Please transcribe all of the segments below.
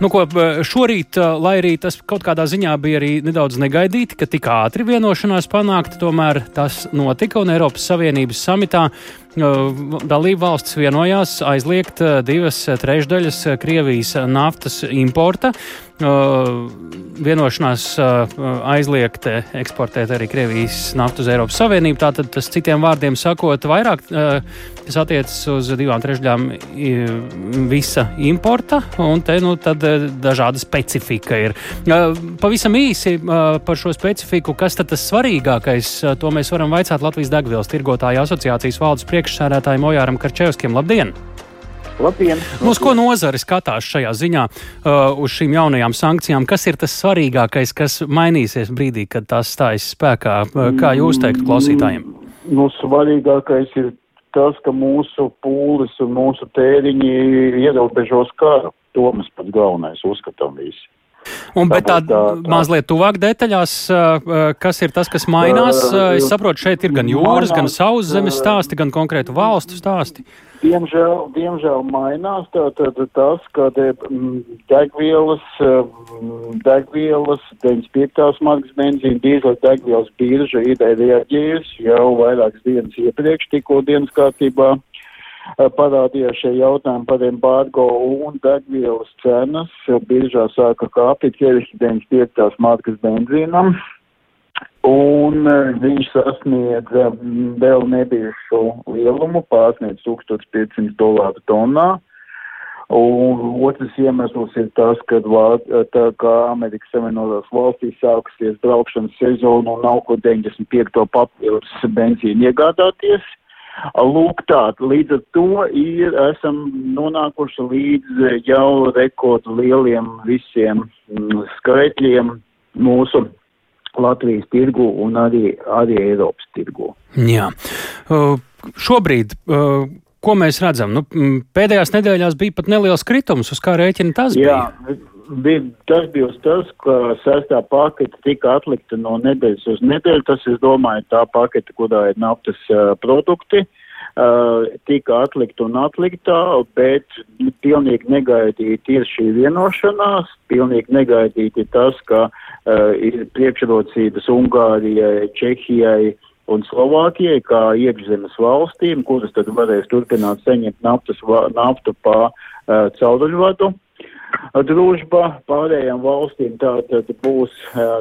Nu, ko, šorīt, lai arī tas kaut kādā ziņā bija arī nedaudz negaidīti, ka tik ātri vienošanās panākta, tomēr tas notika un Eiropas Savienības samitā dalību valsts vienojās aizliegt divas trešdaļas Krievijas naftas importa. Vienošanās aizliegt eksportēt arī Krievijas naftu uz Eiropas Savienību. Tātad tas citiem vārdiem sakot, vairāk kas attiecas uz divām trešdaļām visa importa, un te nu dažāda specifika ir. Pavisam īsi par šo specifiku, kas tad tas svarīgākais, to mēs varam vaicāt Latvijas degvielas tirgotāju asociācijas valdes priekšsēdētājiem Ojāram Karčevskim. Labdien! Labdien! Nu, uz ko nozare skatās šajā ziņā uh, uz šīm jaunajām sankcijām? Kas ir tas svarīgākais, kas mainīsies brīdī, kad tās stājas spēkā? Uh, kā jūs teiktu klausītājiem? Nu, svarīgākais ir tas, ka mūsu pūles un mūsu tēriņi ierobežos karu. To mēs pats galvenais uzskatām visi. Un, bet tā, tā, tā mazliet tuvāk detaļās, kas ir tas, kas mainās? Es saprotu, šeit ir gan jūras, gan sauszemes stāsti, gan konkrētu valstu stāsti. Diemžēl, diemžēl mainās tātad tas, ka degvielas, degvielas 95. markas benzīna, dīzeļa degvielas birža ir reaģējusi jau vairākas dienas iepriekš, tikko dienas kārtībā parādījās šie jautājumi par embargo un degvielas cenas. Biržā sāka kāpīt ķerišķi 95. markas benzīnam. Un viņš sasniedza vēl nebijušu lielumu, pārsniedz 1500 dolāru tonnā. Un otrs iemesls ir tas, ka tā kā Amerikas Savienotās valstīs sākusies braukšanas sezona un nav ko 95. papildus benzīnu iegādāties, Lūk, tā, līdz ar to ir, esam nonākuši līdz jau rekordu lieliem visiem mm, skaitļiem mūsu Latvijas tirgu un arī, arī Eiropas tirgu. Jā. Uh, šobrīd. Uh, Ko mēs redzam? Nu, pēdējās nedēļās bija pat neliels kritums, uz kā rēķina tas Jā, bija. Bija. Tas bija tas, ka sestā pakete tika atlikta no nedēļas uz nedēļu. Tas, es domāju, tā pakete, kurā ir naftas uh, produkti. Uh, tika atlikta un atliktā, bet pilnīgi negaidīti ir šī vienošanās, pilnīgi negaidīti tas, ka uh, ir priekšrocības Ungārijai, Čehijai, uh, un Slovākijai kā iekšzemes valstīm, kuras tad varēs turpināt saņemt naftas, naftu pa uh, cauruļvadu. Družba pārējām valstīm tātad būs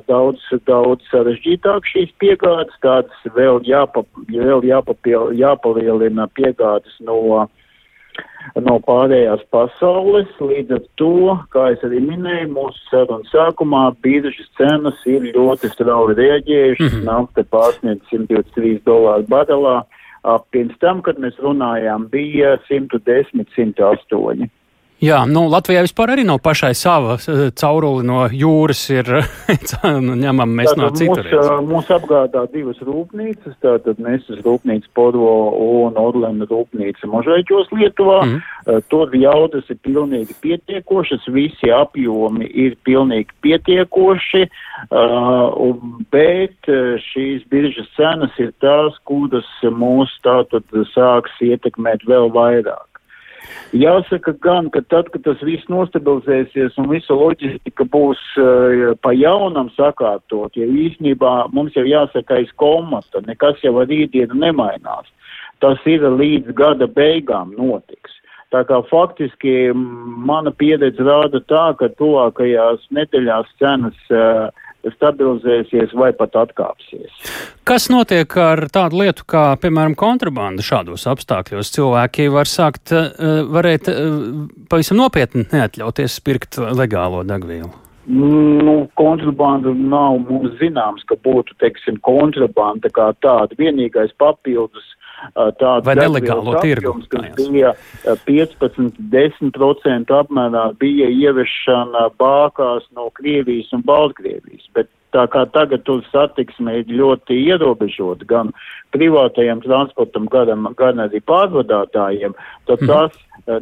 daudz, daudz sarežģītāk šīs piegādes, tādas vēl, jāpa, vēl jāpapiel, jāpalielina piegādes no no pārējās pasaules. Līdz ar to, kā es arī minēju, mūsu sarunas sākumā biržas cenas ir ļoti strauji rēģējušas. Mm -hmm. Nafta pārsniedz 123 dolāru barelā. Pirms tam, kad mēs runājām, bija 110, 108. Jā, nu, Latvijai vispār arī nav pašai sava cauruli no jūras, ir nu, ņemam mēs tātad no citurienes. Mūs, mūs apgādā divas rūpnīcas, tātad Nesas rūpnīca Porvo un Orlena rūpnīca Možaiķos Lietuvā. Mm. Tur jaudas ir pilnīgi pietiekošas, visi apjomi ir pilnīgi pietiekoši, bet šīs biržas cenas ir tās, kuras mūs tātad sāks ietekmēt vēl vairāk. Jāsaka gan, ka tad, kad tas viss nostabilizēsies un visa loģistika būs uh, pa jaunam sakārtot, jo īstenībā mums jau jāsaka aiz komata, nekas jau ar rītdienu nemainās. Tas ir līdz gada beigām notiks. Tā kā faktiski mana pieredze rāda tā, ka tuvākajās nedēļās cenas uh, stabilizēsies vai pat atkāpsies. Kas notiek ar tādu lietu kā, piemēram, kontrabanda šādos apstākļos? Cilvēki var sākt, eh, varēt eh, pavisam nopietni neatļauties pirkt legālo degvielu. Nu, kontrabanda nav mums zināms, ka būtu, teiksim, kontrabanda kā tāda. Vienīgais papildus tādu vai nelegālo tirgu. Kas bija 15-10% apmērā bija ieviešana bākās no Krievijas un Baltkrievijas, bet tā kā tagad tur satiksme ir ļoti ierobežota gan privātajam transportam, gan, gan arī pārvadātājiem, tad mhm. tas,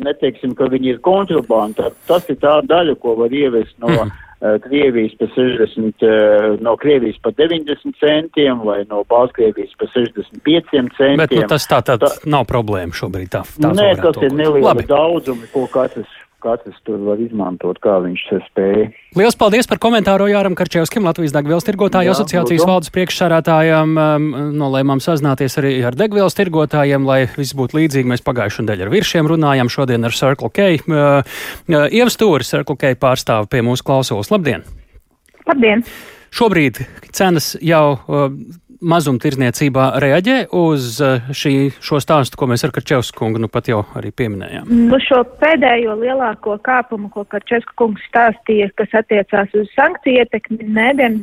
neteiksim, ka viņi ir kontrabanda, tas ir tā daļa, ko var ievest no. Mm Krievijas pa 60, eh, no Krievijas pa 90 centiem vai no Baltkrievijas pa 65 centiem. Bet nu, tas tā tad tā, nav problēma šobrīd. Tā, tā nē, tas ir neliela daudzumi, ko katrs katrs tur var izmantot, kā viņš spēja. Lielas paldies par komentāru Jāram Karčevskim, Latvijas degvielas tirgotāju asociācijas lūdzu. valdes priekšsārātājām. Um, nolēmām sazināties arī ar degvielas tirgotājiem, lai viss būtu līdzīgi. Mēs pagājušajā nedēļā ar viršiem runājām, šodien ar Circle K. Uh, uh, Ievstūri Circle K pārstāvi pie mūsu klausulas. Labdien! Labdien! Šobrīd cenas jau uh, mazumtirdzniecībā reaģē uz uh, šī, šo stāstu, ko mēs ar Karčevsku kungu nu pat jau arī pieminējām? Nu, šo pēdējo lielāko kāpumu, ko Karčevsku kungs stāstīja, kas attiecās uz sankciju ietekmi, nē, diem,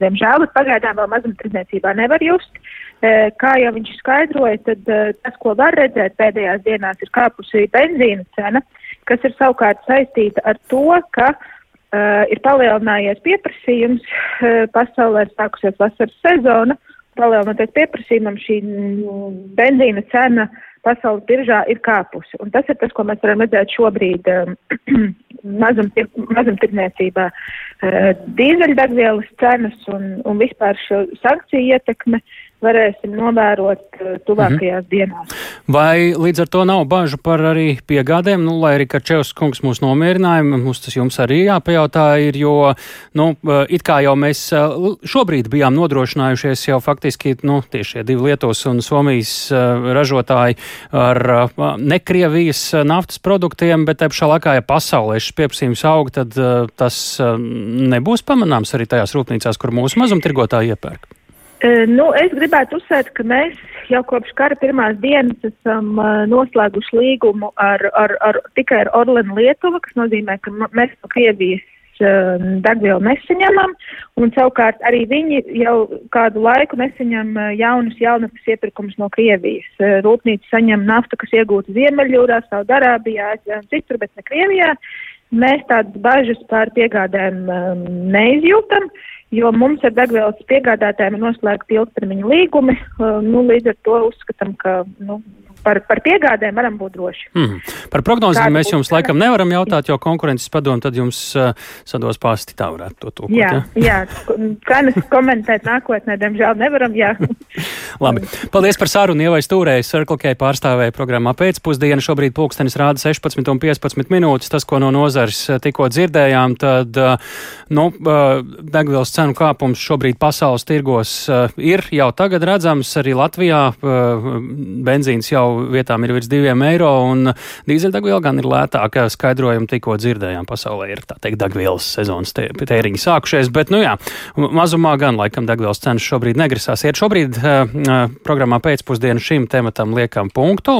diemžēl, bet pagaidām vēl mazumtirdzniecībā nevar just. E, kā jau viņš skaidroja, tad e, tas, ko var redzēt pēdējās dienās, ir kāpusi benzīna cena, kas ir savukārt saistīta ar to, ka uh, Uh, ir palielinājies pieprasījums, uh, pasaulē ir sākusies vasaras sezona, palielinoties pieprasījumam šī mm, benzīna cena pasaules biržā ir kāpusi. Un tas ir tas, ko mēs varam redzēt šobrīd um, mazumtirdzniecībā. Uh, Dīzeļdegvielas cenas un, un vispār šo sankciju ietekme uh, varēsim novērot tuvākajās -hmm. dienās. Vai līdz ar to nav bažu par arī piegādēm, nu, lai arī Kačevs kungs mūs nomierināja, mums tas jums arī jāpajautā ir, jo, nu, uh, it kā jau mēs uh, šobrīd bijām nodrošinājušies jau faktiski, nu, tieši šie divi Lietuvas un Somijas ražotāji ar nekrievijas naftas produktiem, bet te pašā laikā, ja pasaulē šis pieprasījums aug, tad tas nebūs pamanāms arī tajās rūpnīcās, kur mūsu mazumtirgotāji iepērk. Nu, es gribētu uzsvērt, ka mēs jau kopš kara pirmās dienas esam noslēguši līgumu ar, ar, ar, tikai ar Orlenu Lietuva, kas nozīmē, ka mēs no Krievijas degvielu nesaņemam, un savukārt arī viņi jau kādu laiku nesaņem jaunus jaunatnes iepirkumus no Krievijas. Rūpnīca saņem naftu, kas iegūta Ziemeļjūrā, Saudarābijā, citur, bet ne Krievijā. Mēs tādas bažas par piegādēm neizjūtam. Uh, jo mums ar degvielas piegādātājiem ir noslēgti ilgtermiņa līgumi. Uh, nu, līdz ar to uzskatām, ka nu, par, par piegādēm varam būt droši. Mm. Par prognozēm mēs jums laikam nevaram jautāt, jo konkurences padomu tad jums uh, sados pāsti tā varētu to tūkot. Jā, ja? jā, cenas komentēt nākotnē, diemžēl nevaram, jā. Labi, paldies par sarunu, Ievai Stūrēji, Circle K pārstāvēja programmā pēcpusdiena. Šobrīd pulkstenis rāda 16 un 15 minūtes. Tas, ko no nozars uh, tikko dzirdējām, tad, uh, nu, uh, degvielas cenu kāpums šobrīd pasaules tirgos ir jau tagad redzams. Arī Latvijā benzīns jau vietām ir virs diviem eiro, un dīzeļdegviela gan ir lētāka. Skaidrojumu tikko dzirdējām, pasaulē ir tā teikt degvielas sezonas tēriņi sākušies, bet, nu jā, mazumā gan laikam degvielas cenas šobrīd negrasās iet. Šobrīd uh, programmā pēcpusdienu šim tematam liekam punktu.